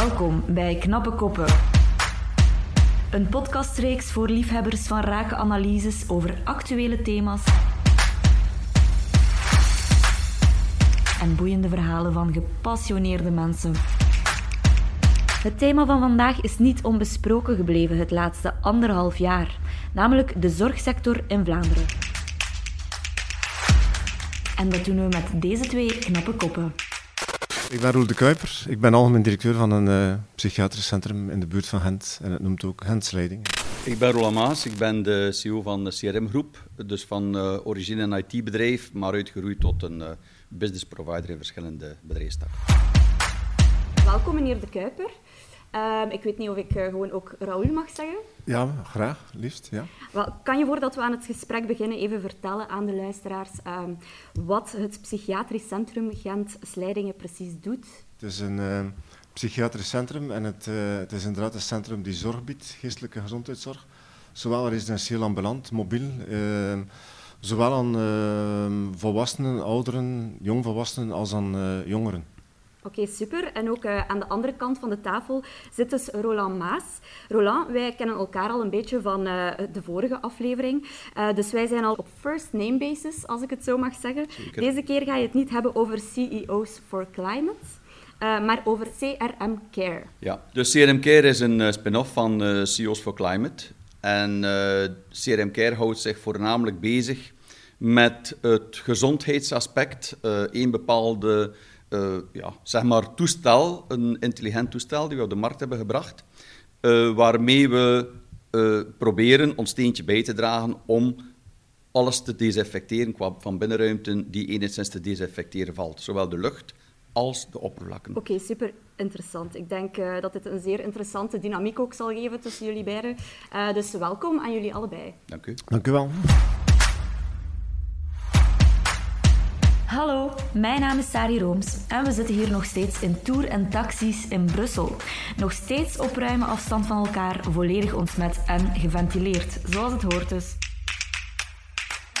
Welkom bij Knappe Koppen. Een podcastreeks voor liefhebbers van rake analyses over actuele thema's en boeiende verhalen van gepassioneerde mensen. Het thema van vandaag is niet onbesproken gebleven het laatste anderhalf jaar, namelijk de zorgsector in Vlaanderen. En dat doen we met deze twee knappe koppen. Ik ben Roel de Kuiper. Ik ben algemeen directeur van een uh, psychiatrisch centrum in de buurt van Gent. En het noemt ook Gentsleiding. Ik ben Roland Maas. Ik ben de CEO van de CRM Groep. Dus van uh, origine een IT-bedrijf, maar uitgeroeid tot een uh, business provider in verschillende bedrijfstakken. Welkom meneer de Kuiper. Um, ik weet niet of ik uh, gewoon ook Raoul mag zeggen. Ja, graag, liefst. Ja. Wel, kan je voordat we aan het gesprek beginnen even vertellen aan de luisteraars um, wat het Psychiatrisch Centrum Gent-Slijdingen precies doet? Het is een uh, psychiatrisch centrum en het, uh, het, is inderdaad een centrum die zorg biedt, geestelijke gezondheidszorg. Zowel residentieel ambulant, mobiel, ehm, zowel aan volwassenen, ouderen, jongvolwassenen als aan jongeren. Oké, okay, super. En ook uh, aan de andere kant van de tafel zit dus Roland Maas. Roland, wij kennen elkaar al een beetje van uh, de vorige aflevering. Uh, dus wij zijn al op first name basis, als ik het zo mag zeggen. Zeker. Deze keer ga je het niet hebben over CEOs for Climate. maar over CRM Care. Ja, dus CRM Care is een spin-off van CEOs for Climate. En CRM Care houdt zich voornamelijk bezig met het gezondheidsaspect. een bepaalde uh, ja, zeg maar toestel, een intelligent toestel die we op de markt hebben gebracht, uh, waarmee we uh, proberen ons steentje bij te dragen om alles te desinfecteren qua van binnenruimten die enigszins te desinfecteren valt. Zowel de lucht als de oppervlakken. Oké, okay, super interessant. Ik denk uh, dat dit een zeer interessante dynamiek ook zal geven tussen jullie beiden. Uh, dus welkom aan jullie allebei. Dank u. Dank u wel. Hallo, mijn naam is Sari Rooms en we zitten hier nog steeds in Tour en Taxis in Brussel. Nog steeds op ruime afstand van elkaar, volledig ontsmet en geventileerd, zoals het hoort dus.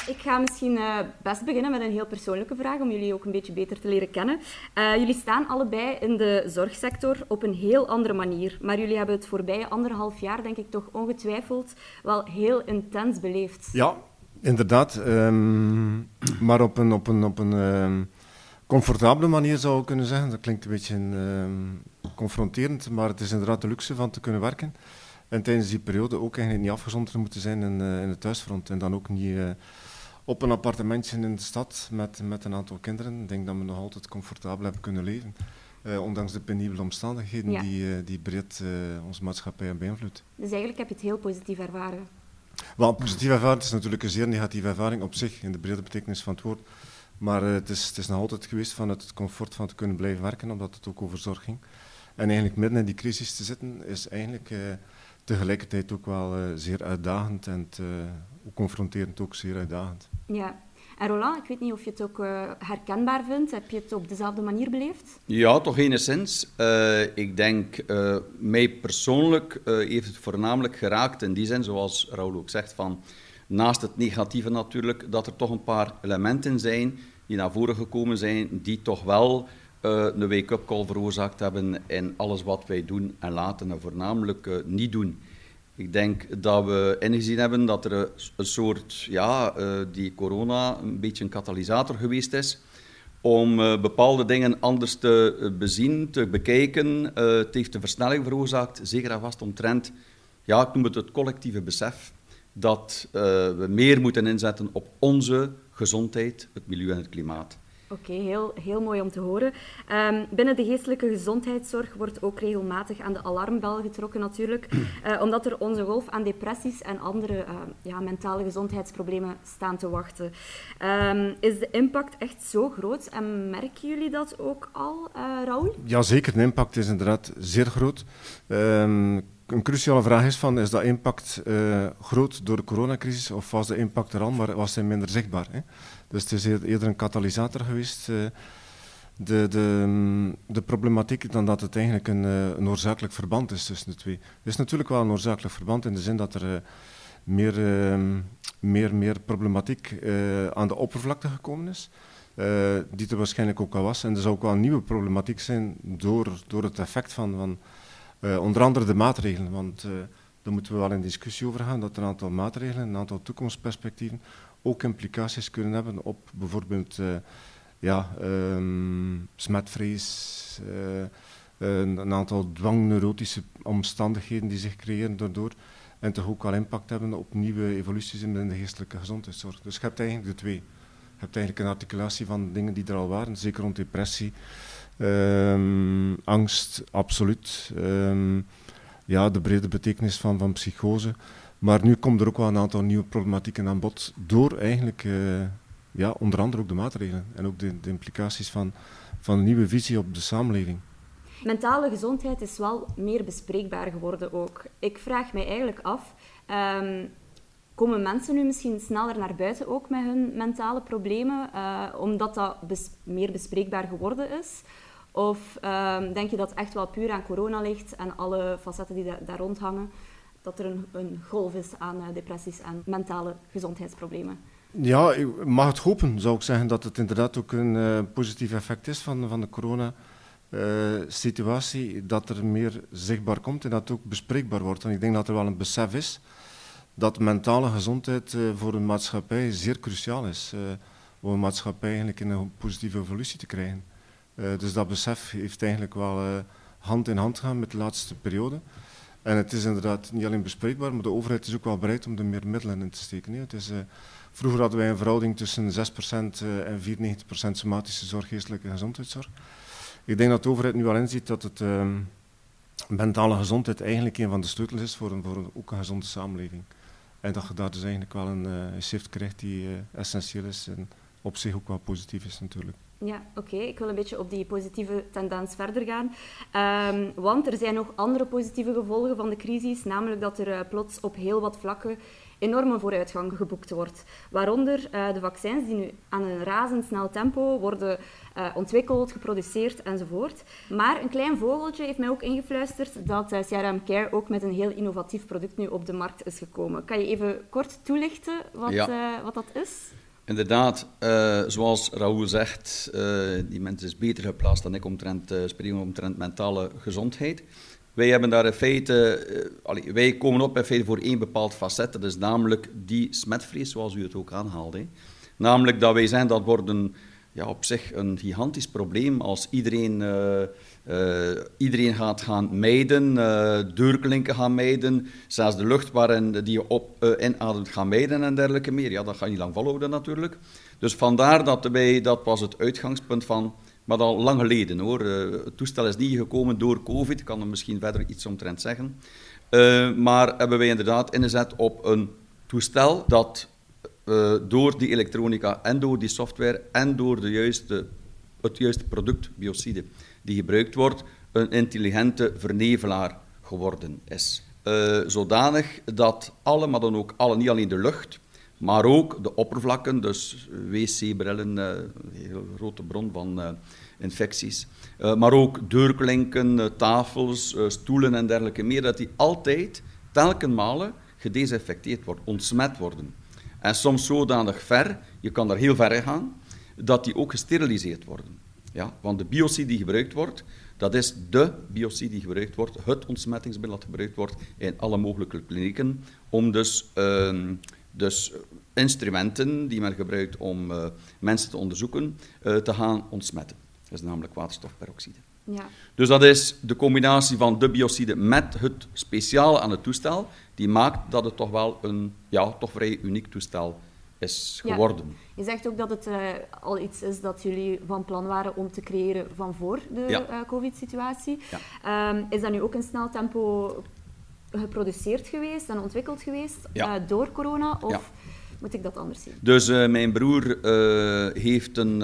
Ik ga misschien uh, best beginnen met een heel persoonlijke vraag om jullie ook een beetje beter te leren kennen. Uh, jullie staan allebei in de zorgsector op een heel andere manier, maar jullie hebben het voorbije anderhalf jaar, denk ik toch ongetwijfeld, wel heel intens beleefd. Ja, Inderdaad, um, maar op een, op een, op een um, comfortabele manier zou ik kunnen zeggen. Dat klinkt een beetje um, confronterend, maar het is inderdaad de luxe van te kunnen werken. En tijdens die periode ook eigenlijk niet afgezonderd moeten zijn in, uh, in het thuisfront. En dan ook niet uh, op een appartementje in de stad met, met een aantal kinderen. Ik denk dat we nog altijd comfortabel hebben kunnen leven. Uh, ondanks de penibele omstandigheden ja. die, die breed onze maatschappij hebben beïnvloed. Dus eigenlijk heb je het heel positief ervaren. Wel, positieve ervaring is natuurlijk een zeer negatieve ervaring op zich, in de brede betekenis van het woord. Maar uh, het, is, het is nog altijd geweest van het comfort van te kunnen blijven werken, omdat het ook over zorg ging. En eigenlijk midden in die crisis te zitten, is eigenlijk uh, tegelijkertijd ook wel uh, zeer uitdagend en confronterend ook zeer uitdagend. Ja, en Roland, ik weet niet of je het ook uh, herkenbaar vindt. Heb je het op dezelfde manier beleefd? Ja, toch enigszins. Uh, ik denk, uh, mij persoonlijk heeft het voornamelijk geraakt in die zin, zoals Raoul ook zegt, van naast het negatieve natuurlijk, dat er toch een paar elementen zijn die naar voren gekomen zijn, die toch wel een wake-up call veroorzaakt hebben in alles wat wij doen en laten en voornamelijk niet doen. Ik denk dat we ingezien hebben dat er een soort, ja, uh, die corona een beetje een katalysator geweest is om uh, bepaalde dingen anders te uh, bezien, te bekijken. het heeft een versnelling veroorzaakt, zeker en vast omtrent, ja, ik noem het het collectieve besef, dat we meer moeten inzetten op onze gezondheid, het milieu en het klimaat. Oké, heel, heel mooi om te horen. Um, binnen de geestelijke gezondheidszorg wordt ook regelmatig aan de alarmbel getrokken natuurlijk, uh, omdat er onze golf aan depressies en andere uh, ja, mentale gezondheidsproblemen staan te wachten. Um, is de impact echt zo groot en merken jullie dat ook al, uh, Raoul? Jazeker, de impact is inderdaad zeer groot. Um, een cruciale vraag is van, is dat impact groot door de coronacrisis of was de impact er al, maar was hij minder zichtbaar? Hè? Dus het is eerder een katalysator geweest, uh, de, de, mm, de problematiek, dan dat het eigenlijk een, uh, een, oorzakelijk verband is tussen de twee. Er is natuurlijk wel een oorzakelijk verband in de zin dat er uh, meer, ehm, meer, meer problematiek aan de oppervlakte gekomen is. die er waarschijnlijk ook al was. En er zou ook wel een nieuwe problematiek zijn door, door het effect van, van onder andere de maatregelen. Want daar moeten we wel in discussie over gaan, dat er een aantal maatregelen, een aantal toekomstperspectieven ook implicaties kunnen hebben op bijvoorbeeld ja, um, smetvrees, een, een, aantal dwangneurotische omstandigheden die zich creëren daardoor. En toch ook wel impact hebben op nieuwe evoluties in de geestelijke gezondheidszorg. Dus je hebt eigenlijk de twee. Je hebt eigenlijk een articulatie van dingen die er al waren, zeker rond depressie, um, angst, absoluut. Um, ja, de brede betekenis van, van psychose. Maar nu komt er ook wel een aantal nieuwe problematieken aan bod door eigenlijk, uh, ja, onder andere ook de maatregelen en ook de, implicaties van, van een nieuwe visie op de samenleving. Mentale gezondheid is wel meer bespreekbaar geworden ook. Ik vraag mij eigenlijk af, um, komen mensen nu misschien sneller naar buiten ook met hun mentale problemen, uh, omdat dat meer bespreekbaar geworden is? Of um, denk je dat echt wel puur aan corona ligt en alle facetten die da daar rond hangen, dat er een, een golf is aan uh, depressies en mentale gezondheidsproblemen? Ja, ik mag het hopen, zou ik zeggen, dat het inderdaad ook een uh, positief effect is van, van de corona uh, situatie dat er meer zichtbaar komt en dat het ook bespreekbaar wordt. En ik denk dat er wel een besef is dat mentale gezondheid voor een maatschappij zeer cruciaal is. Om een maatschappij eigenlijk in een positieve evolutie te krijgen. dus dat besef heeft eigenlijk wel hand in hand gaan met de laatste periode. En het is inderdaad niet alleen bespreekbaar, maar de overheid is ook wel bereid om er meer middelen in te steken. Het is, vroeger hadden wij een verhouding tussen 6% en 94% somatische zorg, geestelijke gezondheidszorg. Ik denk dat de overheid nu al inziet dat het uh, mentale gezondheid eigenlijk een van de sleutels is voor een, voor een, ook een gezonde samenleving. En dat je daar dus eigenlijk wel een, een shift krijgt die essentieel is en op zich ook wel positief is natuurlijk. Ja, oké. Okay. Ik wil een beetje op die positieve tendens verder gaan. Um, want er zijn nog andere positieve gevolgen van de crisis, namelijk dat er uh, plots op heel wat vlakken enorme vooruitgang geboekt wordt. Waaronder uh, de vaccins die nu aan een razendsnel tempo worden uh, ontwikkeld, geproduceerd enzovoort. Maar een klein vogeltje heeft mij ook ingefluisterd dat uh, CRM Care ook met een heel innovatief product nu op de markt is gekomen. Kan je even kort toelichten wat, ja. wat dat is? Inderdaad, uh, zoals Raoul zegt, uh, die mens is beter geplaatst dan ik omtrent, uh, omtrent mentale gezondheid. Wij hebben daar in feite, wij komen op in feite voor één bepaald facet, dat is namelijk die smetvrees, zoals u het ook aanhaalde. Namelijk dat wij zijn, dat wordt een, ja, op zich een gigantisch probleem als iedereen uh, iedereen gaat gaan mijden, uh, deurklinken gaan mijden, zelfs de lucht waarin die je op inademt gaan mijden en dergelijke meer. Ja, dat ga je niet lang volhouden natuurlijk. Dus vandaar dat wij, dat was het uitgangspunt van, maar al lang geleden hoor. het toestel is niet gekomen door COVID, ik kan er misschien verder iets omtrent zeggen. maar hebben wij inderdaad ingezet op een toestel dat door die elektronica en door die software en door de juiste, het juiste product, biocide, die gebruikt wordt, een intelligente vernevelaar geworden is. Uh, zodanig dat alle, maar dan ook alle, niet alleen de lucht, maar ook de oppervlakken, dus wc-brillen, uh, een hele grote bron van infecties, maar ook deurklinken, tafels, stoelen en dergelijke meer, dat die altijd, telkens malen, gedesinfecteerd worden, ontsmet worden. En soms zodanig ver, je kan daar heel ver gaan, dat die ook gesteriliseerd worden. Ja, want de biocide die gebruikt wordt, dat is de biocide die gebruikt wordt, het ontsmettingsmiddel dat gebruikt wordt in alle mogelijke klinieken, om dus, uh, dus instrumenten die men gebruikt om uh, mensen te onderzoeken, uh, te gaan ontsmetten. Dat is namelijk waterstofperoxide. Ja. Dus dat is de combinatie van de biocide met het speciale aan het toestel, die maakt dat het toch wel een ja, toch vrij uniek toestel is geworden. Je zegt ook dat het uh, al iets is dat jullie van plan waren om te creëren van voor de ja. uh, COVID-situatie. Ja. Um, is dat nu ook in snel tempo geproduceerd geweest en ontwikkeld geweest uh, door corona? Of moet ik dat anders zien? Dus mijn broer heeft een,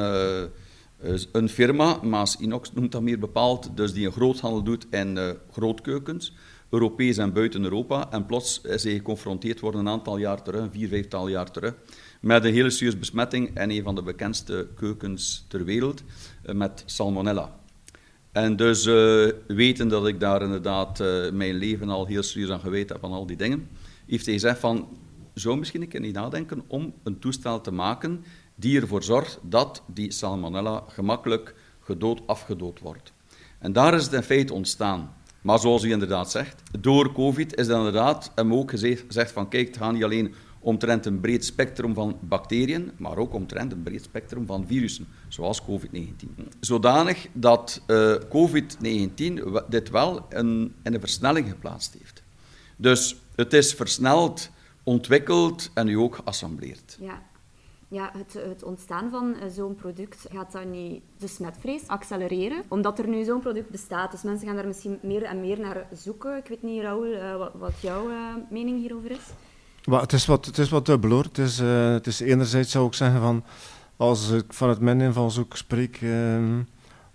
een firma, Maas Inox noemt dat meer bepaald, dus die een groothandel doet in grootkeukens. Europees en buiten Europa. En plots is hij geconfronteerd worden een aantal jaar terug, een vier, vijftal jaar terug, met een hele serieuze besmetting en een van de bekendste keukens ter wereld, eh, met salmonella. En dus uh, weten dat ik daar inderdaad uh, mijn leven al heel serieus aan gewijd heb van al die dingen, heeft hij gezegd van, zou misschien een keer niet nadenken om een toestel te maken die ervoor zorgt dat die salmonella gemakkelijk gedood afgedood wordt. En daar is het in feite ontstaan. Maar zoals u inderdaad zegt, door COVID is dat inderdaad hem ook gezegd van kijk, het gaat niet alleen omtrent een breed spectrum van bacteriën, maar ook omtrent een breed spectrum van virussen, zoals COVID-19. Zodanig dat uh, COVID-19 dit wel in, in een versnelling geplaatst heeft. Dus het is versneld, ontwikkeld en nu ook geassembleerd. Ja. Ja, het, het ontstaan van eh, zo'n product gaat dan niet de smetvrees accelereren, omdat er nu zo'n product bestaat. Dus mensen gaan daar misschien meer en meer naar zoeken. Ik weet niet, Raoul, uh, wat, wat, jouw uh, mening hierover is? Maar het, is wat, het is wat dubbel hoor. Het is, het is enerzijds zou ik zeggen van, als ik vanuit mijn invalshoek spreek ehm,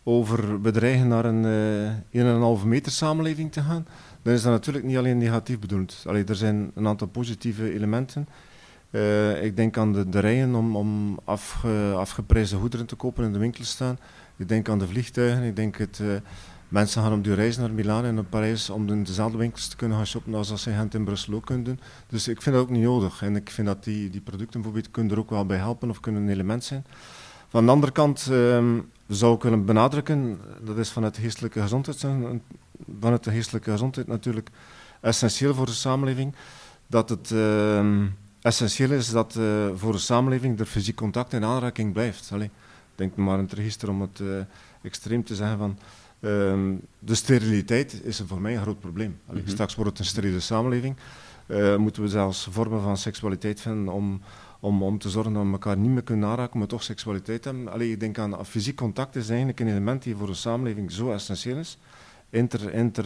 over bedreigen naar een 1,5 meter samenleving te gaan, dan is dat natuurlijk niet alleen negatief bedoeld. Allee, er zijn een aantal positieve elementen. Uh, ik denk aan de, de rijen om, om goederen te kopen in de winkel staan. Ik denk aan de vliegtuigen. Ik denk het, uh, mensen gaan op die reis naar Milaan en naar Parijs om in dezelfde winkels te kunnen gaan shoppen als als ze Gent in Brussel ook kunnen doen. Dus ik vind dat ook niet nodig. En ik vind dat die, die producten bijvoorbeeld kunnen er ook wel bij helpen of kunnen een element zijn. Van de andere kant um, zou ik willen benadrukken, dat is vanuit de geestelijke gezondheid, vanuit de geestelijke gezondheid natuurlijk essentieel voor de samenleving, dat het... Uh, essentieel is dat uh, voor de samenleving er fysiek contact en aanraking blijft. Allee, denk maar aan het register om het uh, extreem te zeggen van uh, de steriliteit is voor mij een groot probleem. Allee, mm -hmm. Straks wordt het een steriele samenleving. Uh, moeten we zelfs vormen van seksualiteit vinden om, om, om te zorgen dat we elkaar niet meer kunnen aanraken, maar toch seksualiteit hebben. Allee, ik denk aan fysiek contact is eigenlijk een element die voor de samenleving zo essentieel is. Inter, inter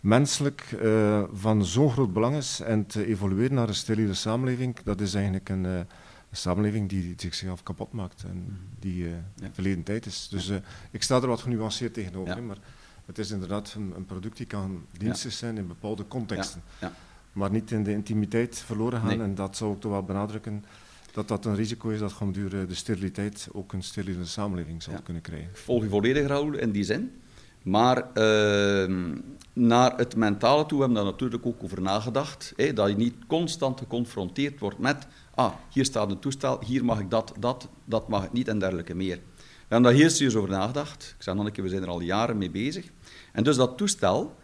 menselijk uh, van zo'n groot belang is en te evolueren naar een steriele samenleving, dat is eigenlijk een, uh, een samenleving die, die, zichzelf kapot maakt en mm. die uh, ja. verleden tijd is. Dus ik sta er wat genuanceerd tegenover, ja. maar het is inderdaad een, een, product die kan dienstig zijn in bepaalde contexten. Maar niet in de intimiteit verloren gaan nee. en dat zou ik toch wel benadrukken dat dat een risico is dat gewoon duur de steriliteit ook een steriele samenleving zal kunnen krijgen. Volg je volledig, Raoul, in die zin? Maar uh, naar het mentale toe hebben we daar natuurlijk ook over nagedacht. Hè, dat je niet constant geconfronteerd wordt met, ah, hier staat een toestel, hier mag ik dat, dat, dat mag ik niet en dergelijke meer. We hebben daar heel serieus over nagedacht. Ik zeg nog een keer, we zijn er al jaren mee bezig. En dus dat toestel,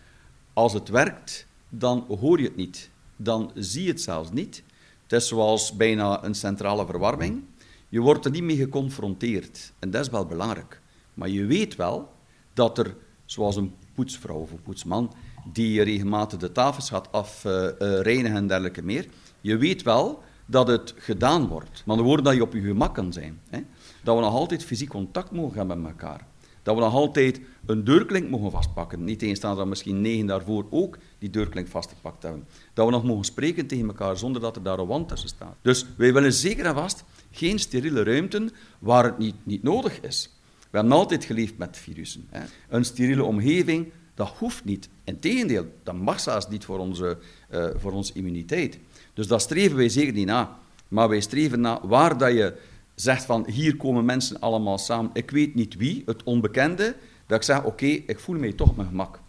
als het werkt, dan hoor je het niet. Dan zie je het zelfs niet. Het is zoals bijna een centrale verwarming. Je wordt er niet mee geconfronteerd. En dat is wel belangrijk. Maar je weet wel dat er zoals een poetsvrouw of een poetsman, die regelmatig de tafels gaat afreinigen uh, uh, en dergelijke meer. Je weet wel dat het gedaan wordt. Maar de woorden dat je op je gemak kan zijn. Hè? Dat we nog altijd fysiek contact mogen hebben met elkaar. Dat we nog altijd een deurklink mogen vastpakken. Niet staan dat misschien negen daarvoor ook die deurklink vastgepakt hebben. Dat we nog mogen spreken tegen elkaar zonder dat er daar een wand tussen staat. Dus wij willen zeker en vast geen steriele ruimten waar het niet, niet nodig is. We hebben altijd geleefd met virussen. Hè. Een steriele omgeving, dat hoeft niet. Integendeel, dat mag zelfs niet voor onze, uh, voor onze immuniteit. Dus dat streven wij zeker niet na. Maar wij streven na waar dat je zegt van hier komen mensen allemaal samen, ik weet niet wie, het onbekende, dat ik zeg oké, ik voel mij toch op mijn gemak.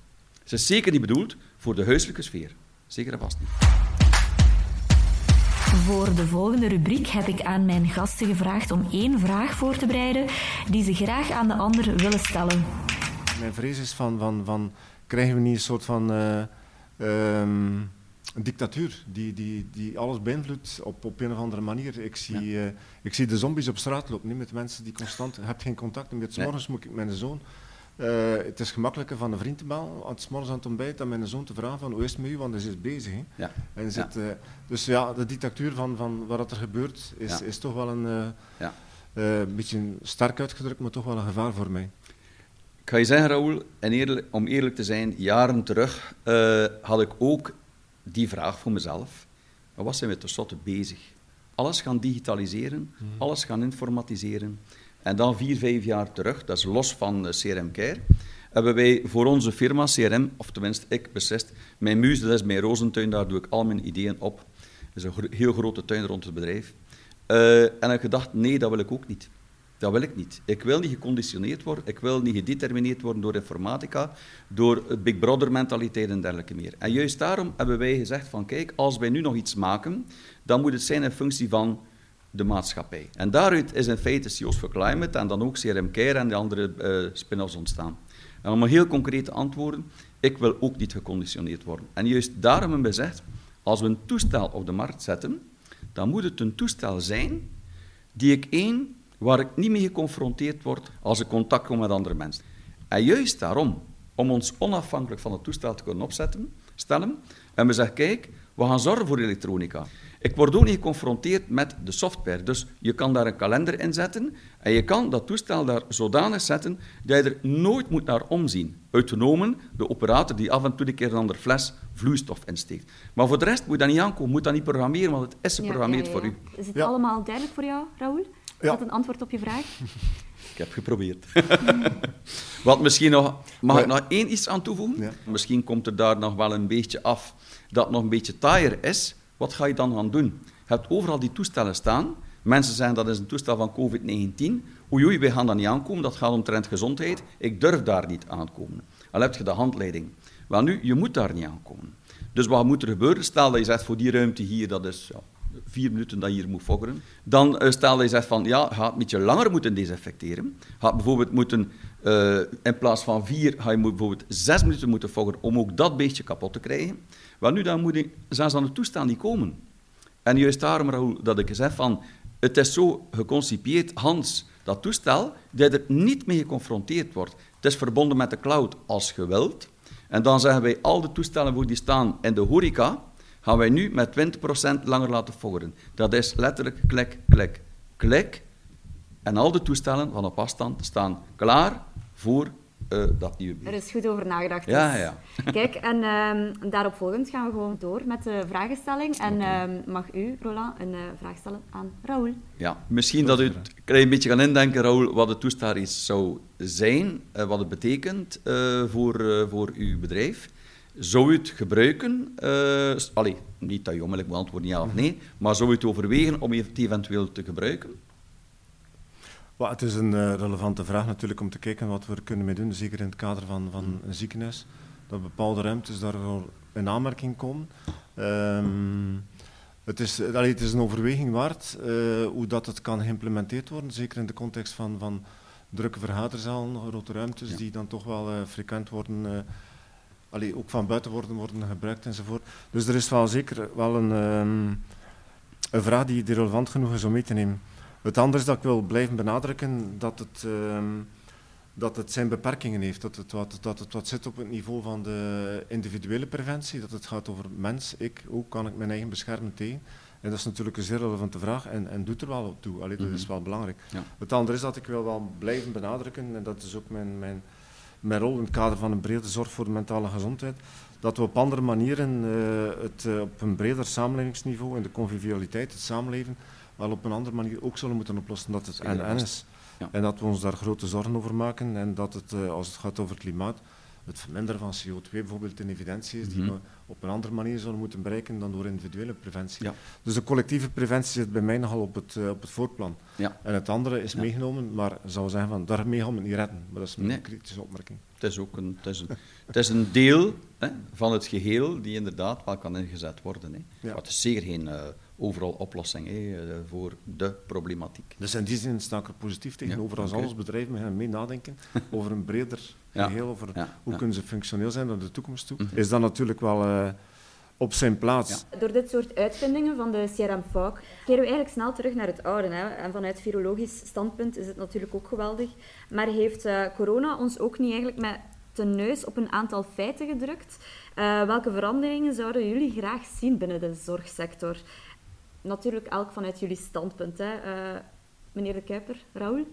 Het is zeker niet bedoeld voor de huiselijke sfeer. Zeker en vast niet. Voor de volgende rubriek heb ik aan mijn gasten gevraagd om één vraag voor te bereiden die ze graag aan de ander willen stellen. Mijn vrees is van, van, van krijgen we niet een soort van uh, um, een dictatuur die, die, die alles beïnvloedt op, op een of andere manier. Ik zie, ja. uh, ik zie de zombies op straat lopen, niet met mensen die constant... Je hebt geen contact meer. Nee. Morgens moet ik mijn zoon... Uh, het is gemakkelijker van een vriend te bellen, aan het morgens aan het ontbijt, dan mijn zoon te vragen van hoe is het met u, want hij is bezig. Hè. Ja. En zit, ja. Uh, dus ja, de dictatuur van, van wat er gebeurt is, ja. is toch wel een uh, ja. beetje sterk uitgedrukt, maar toch wel een gevaar voor mij. Ik ga je zeggen, Raoul, en eerlijk, om eerlijk te zijn, jaren terug had ik ook die vraag voor mezelf. Maar wat zijn we tenslotte bezig? Alles gaan digitaliseren, mm. alles gaan informatiseren. En dan vier, vijf jaar terug, dat is los van CRM Care, hebben wij voor onze firma CRM, of tenminste ik beslist, mijn muus, dat is mijn rozentuin, daar doe ik al mijn ideeën op. Dat is een heel grote tuin rond het bedrijf. Uh, en ik gedacht, nee, dat wil ik ook niet. Dat wil ik niet. Ik wil niet geconditioneerd worden, ik wil niet gedetermineerd worden door informatica, door Big Brother mentaliteit en dergelijke meer. En juist daarom hebben wij gezegd van, kijk, als wij nu nog iets maken, dan moet het zijn in functie van de maatschappij. En daaruit is in feite CEOs for Climate en dan ook CRM Care en de andere uh, spin-offs ontstaan. En om een heel concreet antwoorden, ik wil ook niet geconditioneerd worden. En juist daarom hebben we gezegd, als we een toestel op de markt zetten, dan moet het een toestel zijn die ik één, waar ik niet mee geconfronteerd word als ik contact kom met andere mensen. En juist daarom, om ons onafhankelijk van het toestel te kunnen opzetten, stellen, en we zeggen, kijk, we gaan zorgen voor elektronica. Ik word ook niet geconfronteerd met de software. Dus je kan daar een kalender in zetten en je kan dat toestel daar zodanig zetten dat je er nooit moet naar omzien. Uitgenomen de operator die af en toe een keer een andere fles vloeistof insteekt. Maar voor de rest moet je dat niet aankomen, moet dat niet programmeren, want het is geprogrammeerd voor u. Is het allemaal duidelijk voor jou, Raoul? Is dat een antwoord op je vraag? Ik heb geprobeerd. Wat misschien nog, mag ik nog één iets aan toevoegen? Misschien komt er daar nog wel een beetje af dat nog een beetje taaier is. Wat ga je dan gaan doen? Je hebt overal die toestellen staan. Mensen zeggen dat is een toestel van COVID-19. Oei, oei, wij gaan dat niet aankomen, dat gaat omtrent gezondheid. Ik durf daar niet aankomen. Al heb je de handleiding. Wel nu, je moet daar niet aankomen. Dus wat moet er gebeuren? Stel dat je zegt, voor die ruimte hier, dat is ja, vier minuten dat je hier moet fokkeren. Dan uh, stel dat je zegt van, ja, gaat een beetje langer moeten desinfecteren. Gaat bijvoorbeeld moeten, uh, in plaats van vier, ga je bijvoorbeeld zes minuten moeten fokkeren om ook dat beestje kapot te krijgen. Wel nu, dan moet ik zelfs aan het toestel niet komen. En juist daarom, Raoul, dat ik zeg van, het is zo geconcipieerd, Hans, dat toestel, dat er niet mee geconfronteerd wordt. Het is verbonden met de cloud als geweld. En dan zeggen wij, al de toestellen die staan in de horeca, gaan wij nu met 20% langer laten foggeren. Dat is letterlijk klik, klik, klik. En al de toestellen van op afstand staan klaar voor uh, dat nieuwe Er is goed over nagedacht. Ja, dus. ja. Kijk, en um, daarop volgend gaan we gewoon door met de vragenstelling. En okay. um, mag u, Roland, een uh, vraag stellen aan Raoul? Ja, misschien dat u een klein beetje gaan indenken, Raoul, wat het toestel is zou zijn, uh, wat het betekent voor, voor uw bedrijf. Zou u het gebruiken? allee, niet dat je onmiddellijk beantwoordt ja of nee, maar zou u het overwegen om het eventueel te gebruiken? Well, het is een uh, relevante vraag natuurlijk om te kijken wat we kunnen mee doen, zeker in het kader van, van mm. een ziekenhuis, dat bepaalde ruimtes daarvoor in aanmerking komen. Um, het, is, allee, het is een overweging waard uh, hoe dat het kan geïmplementeerd worden, zeker in de context van, van drukke vergaderzalen, grote ruimtes ja. die dan toch wel uh, frequent worden, allee, ook van buiten worden, worden gebruikt enzovoort. Dus er is wel zeker wel een, um, een vraag die, die relevant genoeg is om mee te nemen. Het andere is dat ik wil blijven benadrukken dat het, uh, dat het zijn beperkingen heeft. Dat het, wat, dat het wat zit op het niveau van de individuele preventie. Dat het gaat over mens, ik, hoe kan ik mijn eigen beschermen tegen? En dat is natuurlijk een zeer relevante vraag en, en doet er wel op toe. Allee, dat is mhm. wel belangrijk. Ja. Het andere is dat ik wil wel blijven benadrukken, en dat is ook mijn, mijn, mijn rol in het kader van een brede zorg voor de mentale gezondheid, dat we op andere manieren uh, het uh, op een breder samenlevingsniveau en de convivialiteit, het samenleven, wel op een andere manier ook zullen moeten oplossen dat het en is. Ja. En dat we ons daar grote zorgen over maken en dat het, uh, als het gaat over klimaat, het verminderen van CO2 bijvoorbeeld een evidentie is die mm -hmm. we op een andere manier zullen moeten bereiken dan door individuele preventie. Ja. Dus de collectieve preventie zit bij mij nogal op het, uh, op het voorplan. Ja. En het andere is meegenomen, maar zou zeggen van daarmee gaan we het niet redden. Maar dat is een nee. kritische opmerking. Het is ook een, het is een, het is een deel hè, van het geheel die inderdaad wel kan ingezet worden. Hè. Ja. Maar het is zeker geen... Uh, overal oplossing eh, voor de problematiek. Dus in die zin sta ik er positief tegenover ja, als okay. alles bedrijven gaan mee nadenken over een breder ja. geheel, over ja, hoe kunnen ze functioneel zijn naar de toekomst toe, mm -hmm. is dat natuurlijk wel uh, op zijn plaats. Door dit soort uitvindingen van de CRM-FAC keren we eigenlijk snel terug naar het oude. Hè. En vanuit virologisch standpunt is het natuurlijk ook geweldig. Maar heeft uh, corona ons ook niet eigenlijk met de neus op een aantal feiten gedrukt? Uh, welke veranderingen zouden jullie graag zien binnen de zorgsector? Natuurlijk elk vanuit jullie standpunt. Hè. Uh, meneer De Kuiper, Raoul?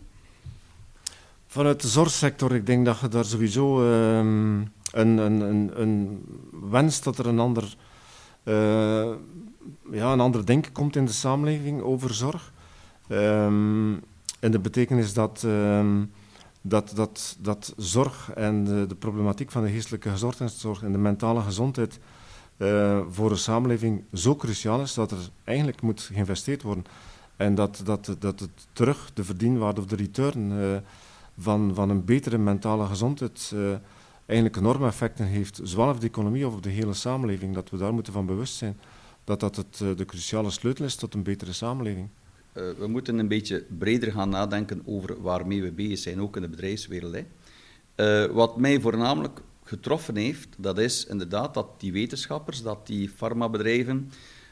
Vanuit de zorgsector, ik denk dat je daar sowieso uh, een, een, een, een, dat er een ander, uh, ja, een ander denken komt in de samenleving over zorg. Um, en de betekenis dat, um, dat, dat, dat zorg en de, de, problematiek van de geestelijke gezondheidszorg en de mentale gezondheid uh, voor een samenleving zo cruciaal is dat er eigenlijk moet geïnvesteerd worden. En dat, dat, dat het terug de verdienwaarde of de return uh, van, van een betere mentale gezondheid uh, eigenlijk enorme effecten heeft, zowel op de economie of op de hele samenleving. Dat we daar moeten van bewust zijn dat dat het, de cruciale sleutel is tot een betere samenleving. we moeten een beetje breder gaan nadenken over waarmee we bezig zijn, ook in de bedrijfswereld. Hè. wat mij voornamelijk getroffen heeft, dat is inderdaad dat die wetenschappers, dat die farmabedrijven,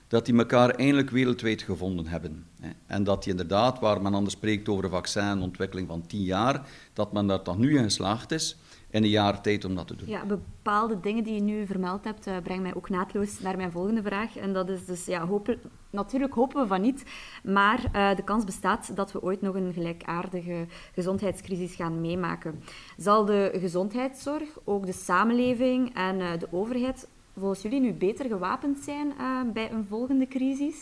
dat die elkaar eindelijk wereldwijd gevonden hebben. En dat die inderdaad, waar men anders spreekt over een vaccinontwikkeling van tien jaar, dat men daar toch nu in geslaagd is in een jaar tijd om dat te doen. Ja, bepaalde dingen die je nu vermeld hebt, uh, brengen mij ook naadloos naar mijn volgende vraag. En dat is dus, ja, hopen, natuurlijk hopen we van niet, maar uh, de kans bestaat dat we ooit nog een gelijkaardige gezondheidscrisis gaan meemaken. Zal de gezondheidszorg, ook de samenleving en uh, de overheid volgens jullie nu beter gewapend zijn bij een volgende crisis?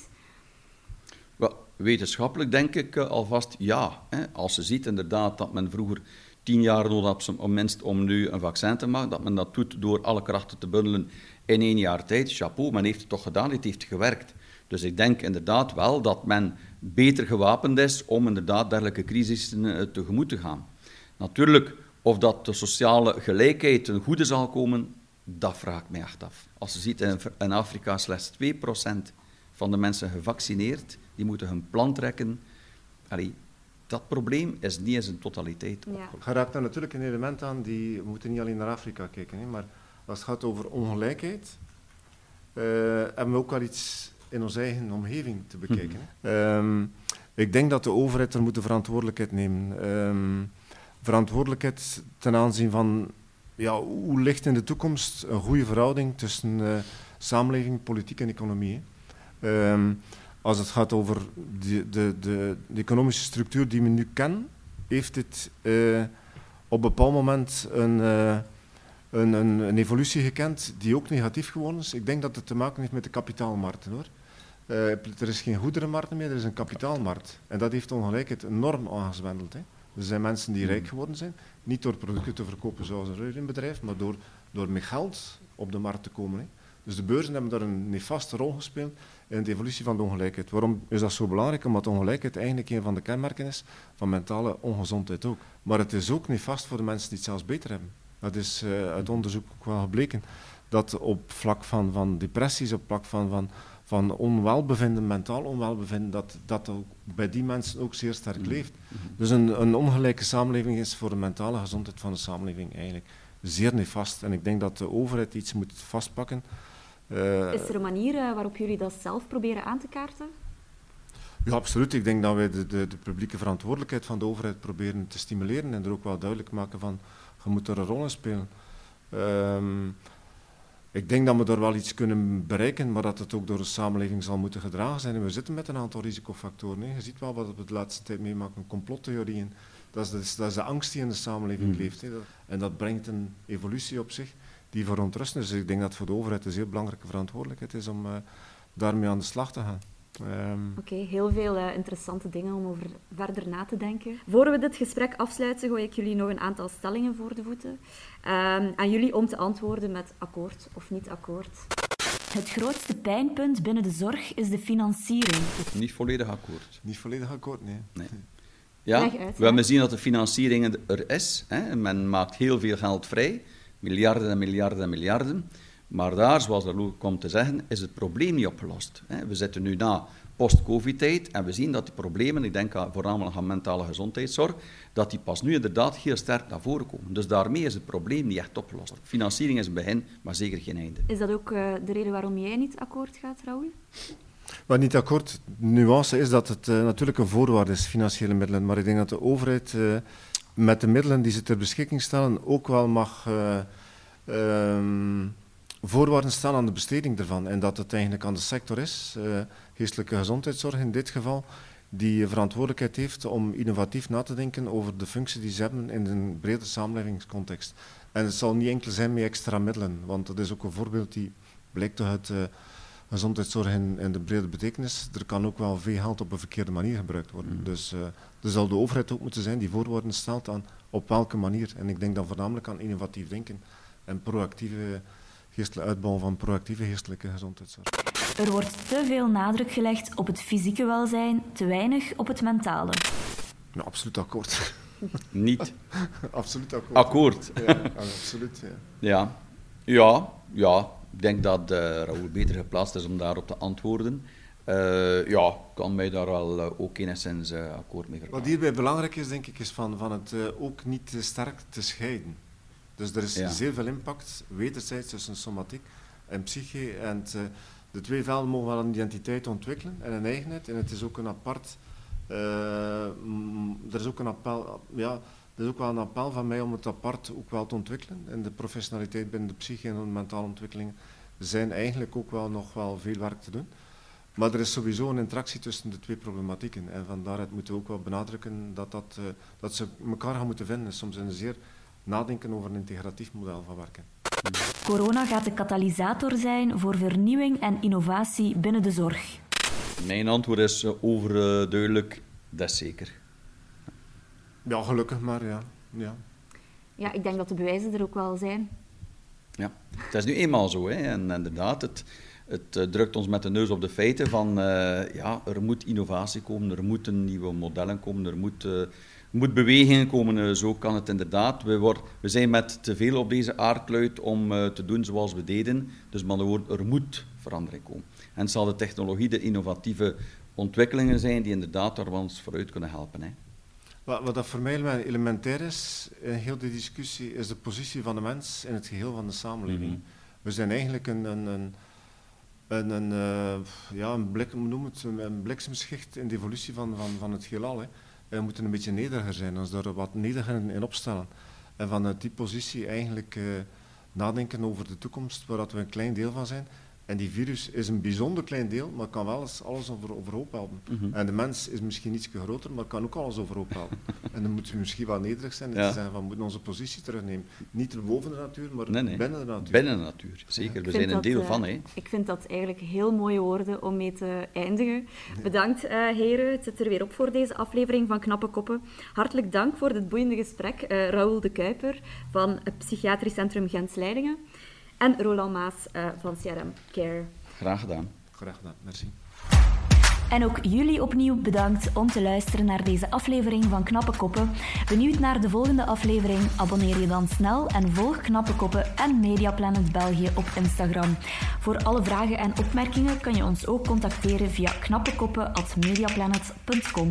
Wel, wetenschappelijk denk ik alvast ja. Hè. Als je ziet inderdaad dat men vroeger tien jaar nodig had om, om nu een vaccin te maken, dat men dat doet door alle krachten te bundelen in één jaar tijd. Chapeau, men heeft het toch gedaan, het heeft gewerkt. Dus ik denk inderdaad wel dat men beter gewapend is om inderdaad dergelijke crisissen eh, tegemoet te gaan. Natuurlijk, of dat de sociale gelijkheid ten goede zal komen, dat vraag ik mij echt af. Als je ziet in Afrika slechts 2% van de mensen gevaccineerd, die moeten hun plan trekken. Allee, dat probleem is niet in zijn totaliteit opgelost. Je raakt daar natuurlijk een element aan, die, we moeten niet alleen naar Afrika kijken, hè, maar als het gaat over ongelijkheid, uh, hebben we ook wel iets in onze eigen omgeving te bekijken. Mm ik denk dat de overheid er moet de verantwoordelijkheid nemen. Um, verantwoordelijkheid ten aanzien van ja, hoe ligt in de toekomst een goede verhouding tussen uh, samenleving, politiek en economie. Um, als het gaat over de, de, de, de, economische structuur die we nu kennen, heeft dit uh, op een bepaald moment een, uh, een, een, een, evolutie gekend die ook negatief geworden is. Ik denk dat het te maken heeft met de kapitaalmarkten hoor. Uh, er is geen goederenmarkt meer, er is een kapitaalmarkt. En dat heeft ongelijkheid enorm aangezwendeld. Hè. Er zijn mensen die rijk geworden zijn, niet door producten te verkopen zoals een bedrijf, maar door, door met geld op de markt te komen. Hè. Dus de beurzen hebben daar een nefaste rol gespeeld in de evolutie van de ongelijkheid. Waarom is dat zo belangrijk? Omdat ongelijkheid eigenlijk een van de kenmerken is van mentale ongezondheid ook. Maar het is ook niet vast voor de mensen die het zelfs beter hebben. Dat is uh, uit onderzoek ook wel gebleken. Dat op vlak van, van depressies, op vlak van, van, van onwelbevinden, mentaal onwelbevinden, dat dat ook bij die mensen ook zeer sterk mm-hmm. leeft. Dus een, een ongelijke samenleving is voor de mentale gezondheid van de samenleving eigenlijk zeer nefast. En ik denk dat de overheid iets moet vastpakken is er een manier uh, waarop jullie dat zelf proberen aan te kaarten? Ja, absoluut. Ik denk dat wij de, de, de, publieke verantwoordelijkheid van de overheid proberen te stimuleren en er ook wel duidelijk maken van, je moet er een rol in spelen. Um, ik denk dat we daar wel iets kunnen bereiken, maar dat het ook door de samenleving zal moeten gedragen zijn. En we zitten met een aantal risicofactoren. Hè. Je ziet wel wat we de laatste tijd meemaken, complottheorieën. Dat is, de, dat is de angst die in de samenleving mm. leeft. Hè. En dat brengt een evolutie op zich die verontrusten. Dus ik denk dat het voor de overheid een zeer belangrijke verantwoordelijkheid is om uh, daarmee aan de slag te gaan. Um, Oké, okay, heel veel uh, interessante dingen om over verder na te denken. Voor we dit gesprek afsluiten, gooi ik jullie nog een aantal stellingen voor de voeten. Um, aan jullie om te antwoorden met akkoord of niet akkoord. Het grootste pijnpunt binnen de zorg is de financiering. Niet volledig akkoord. Niet volledig akkoord, nee. nee. Ja, we hebben zien dat de financiering er is. Hè. Men maakt heel veel geld vrij miljarden en miljarden en miljarden. Maar daar, zoals de komt te zeggen, is het probleem niet opgelost. We zitten nu na post-covid-tijd en we zien dat die problemen, ik denk voornamelijk aan mentale gezondheidszorg, dat die pas nu inderdaad heel sterk naar voren komen. Dus daarmee is het probleem niet echt opgelost. Financiering is een begin, maar zeker geen einde. Is dat ook uh, de reden waarom jij niet akkoord gaat, Raoul? Maar niet akkoord. De nuance is dat het uh, natuurlijk een voorwaarde is, financiële middelen. Maar ik denk dat de overheid uh, met de middelen die ze ter beschikking stellen ook wel mag um, voorwaarden staan aan de besteding ervan. En dat het eigenlijk aan de sector is, uh, geestelijke gezondheidszorg in dit geval, die verantwoordelijkheid heeft om innovatief na te denken over de functie die ze hebben in een brede samenlevingscontext. En het zal niet enkel zijn met extra middelen, want dat is ook een voorbeeld die blijkt uit uh, gezondheidszorg in, in, de brede betekenis. Er kan ook wel veel geld op een verkeerde manier gebruikt worden. Mm. Dus uh, er zal de overheid ook moeten zijn die voorwaarden stelt aan op welke manier. En ik denk dan voornamelijk aan innovatief denken en proactieve uitbouw van proactieve geestelijke gezondheidszorg. Er wordt te veel nadruk gelegd op het fysieke welzijn, te weinig op het mentale. Ja, absoluut akkoord. Niet. absoluut akkoord. Akkoord. Ja, absoluut. Ja. ja. Ja, ja, ik denk dat uh, Raoul beter geplaatst is om daarop te antwoorden. Uh, ja, kan mij daar wel uh, ook enigszins uh, akkoord mee verklaren. Wat hierbij belangrijk is, denk ik, is van, van het ook niet te sterk te scheiden. Dus er is ja. zeer veel impact, wederzijds tussen somatiek en psyche. En de twee velden mogen wel een identiteit ontwikkelen en een eigenheid. En het is ook een apart... er is ook een appel... Ja, er is ook wel een appel van mij om het apart ook wel te ontwikkelen. En de professionaliteit binnen de psyche en de mentale ontwikkeling zijn eigenlijk ook wel nog wel veel werk te doen. Maar er is sowieso een interactie tussen de twee problematieken. En vandaar moeten we ook wel benadrukken dat, dat, uh, dat ze elkaar gaan moeten vinden. Soms in een zeer nadenken over een integratief model van werken. Corona gaat de katalysator zijn voor vernieuwing en innovatie binnen de zorg. Mijn antwoord is uh, overduidelijk, dat is zeker. Ja, gelukkig maar, ja. ja. Ja, ik denk dat de bewijzen er ook wel zijn. Ja, het is nu eenmaal zo. Hè. En inderdaad, het, het uh, drukt ons met de neus op de feiten van uh, ja, er moet innovatie komen, er moeten nieuwe modellen komen, er moet, uh, moet bewegingen komen. zo kan het inderdaad. We, word, we zijn met te veel op deze aardkluit om te doen zoals we deden. Dus met woord, er moet verandering komen. En het zal de technologie, de innovatieve ontwikkelingen zijn die inderdaad daar ons vooruit kunnen helpen. Hè. Wat, wat dat voor mij elementair is in heel die discussie, is de positie van de mens in het geheel van de samenleving. Mm -hmm. We zijn eigenlijk een, een, een een, een, uh, ja, een, blik, noem het, een bliksemschicht in de evolutie van, van, van het heelal. Hè. We moeten een beetje nederiger zijn, ons daar wat nederiger in opstellen. En van die positie eigenlijk uh, nadenken over de toekomst, waar dat we een klein deel van zijn. En die virus is een bijzonder klein deel, maar kan wel eens alles over, overhoop helpen. Mm En de mens is misschien iets groter, maar kan ook alles overhoop helpen. en dan moeten we misschien wel nederig zijn en ja. te zeggen van we moeten onze positie terugnemen. Niet boven de natuur, maar nee, nee. binnen de natuur. Binnen de natuur, zeker. We zijn een deel uh, van. Hè. Ik vind dat eigenlijk heel mooie woorden om mee te eindigen. Bedankt uh, heren, het zit er weer op voor deze aflevering van Knappe Koppen. Hartelijk dank voor dit boeiende gesprek. Uh, Raoul de Kuiper van het Psychiatrisch Centrum Gens-Leidingen en Roland Maas uh, van CRM Care. Graag gedaan. Graag gedaan, merci. En ook jullie opnieuw bedankt om te luisteren naar deze aflevering van Knappe Koppen. Benieuwd naar de volgende aflevering? Abonneer je dan snel en volg Knappe Koppen en Mediaplanet België op Instagram. Voor alle vragen en opmerkingen kan je ons ook contacteren via knappekoppen.mediaplanet.com.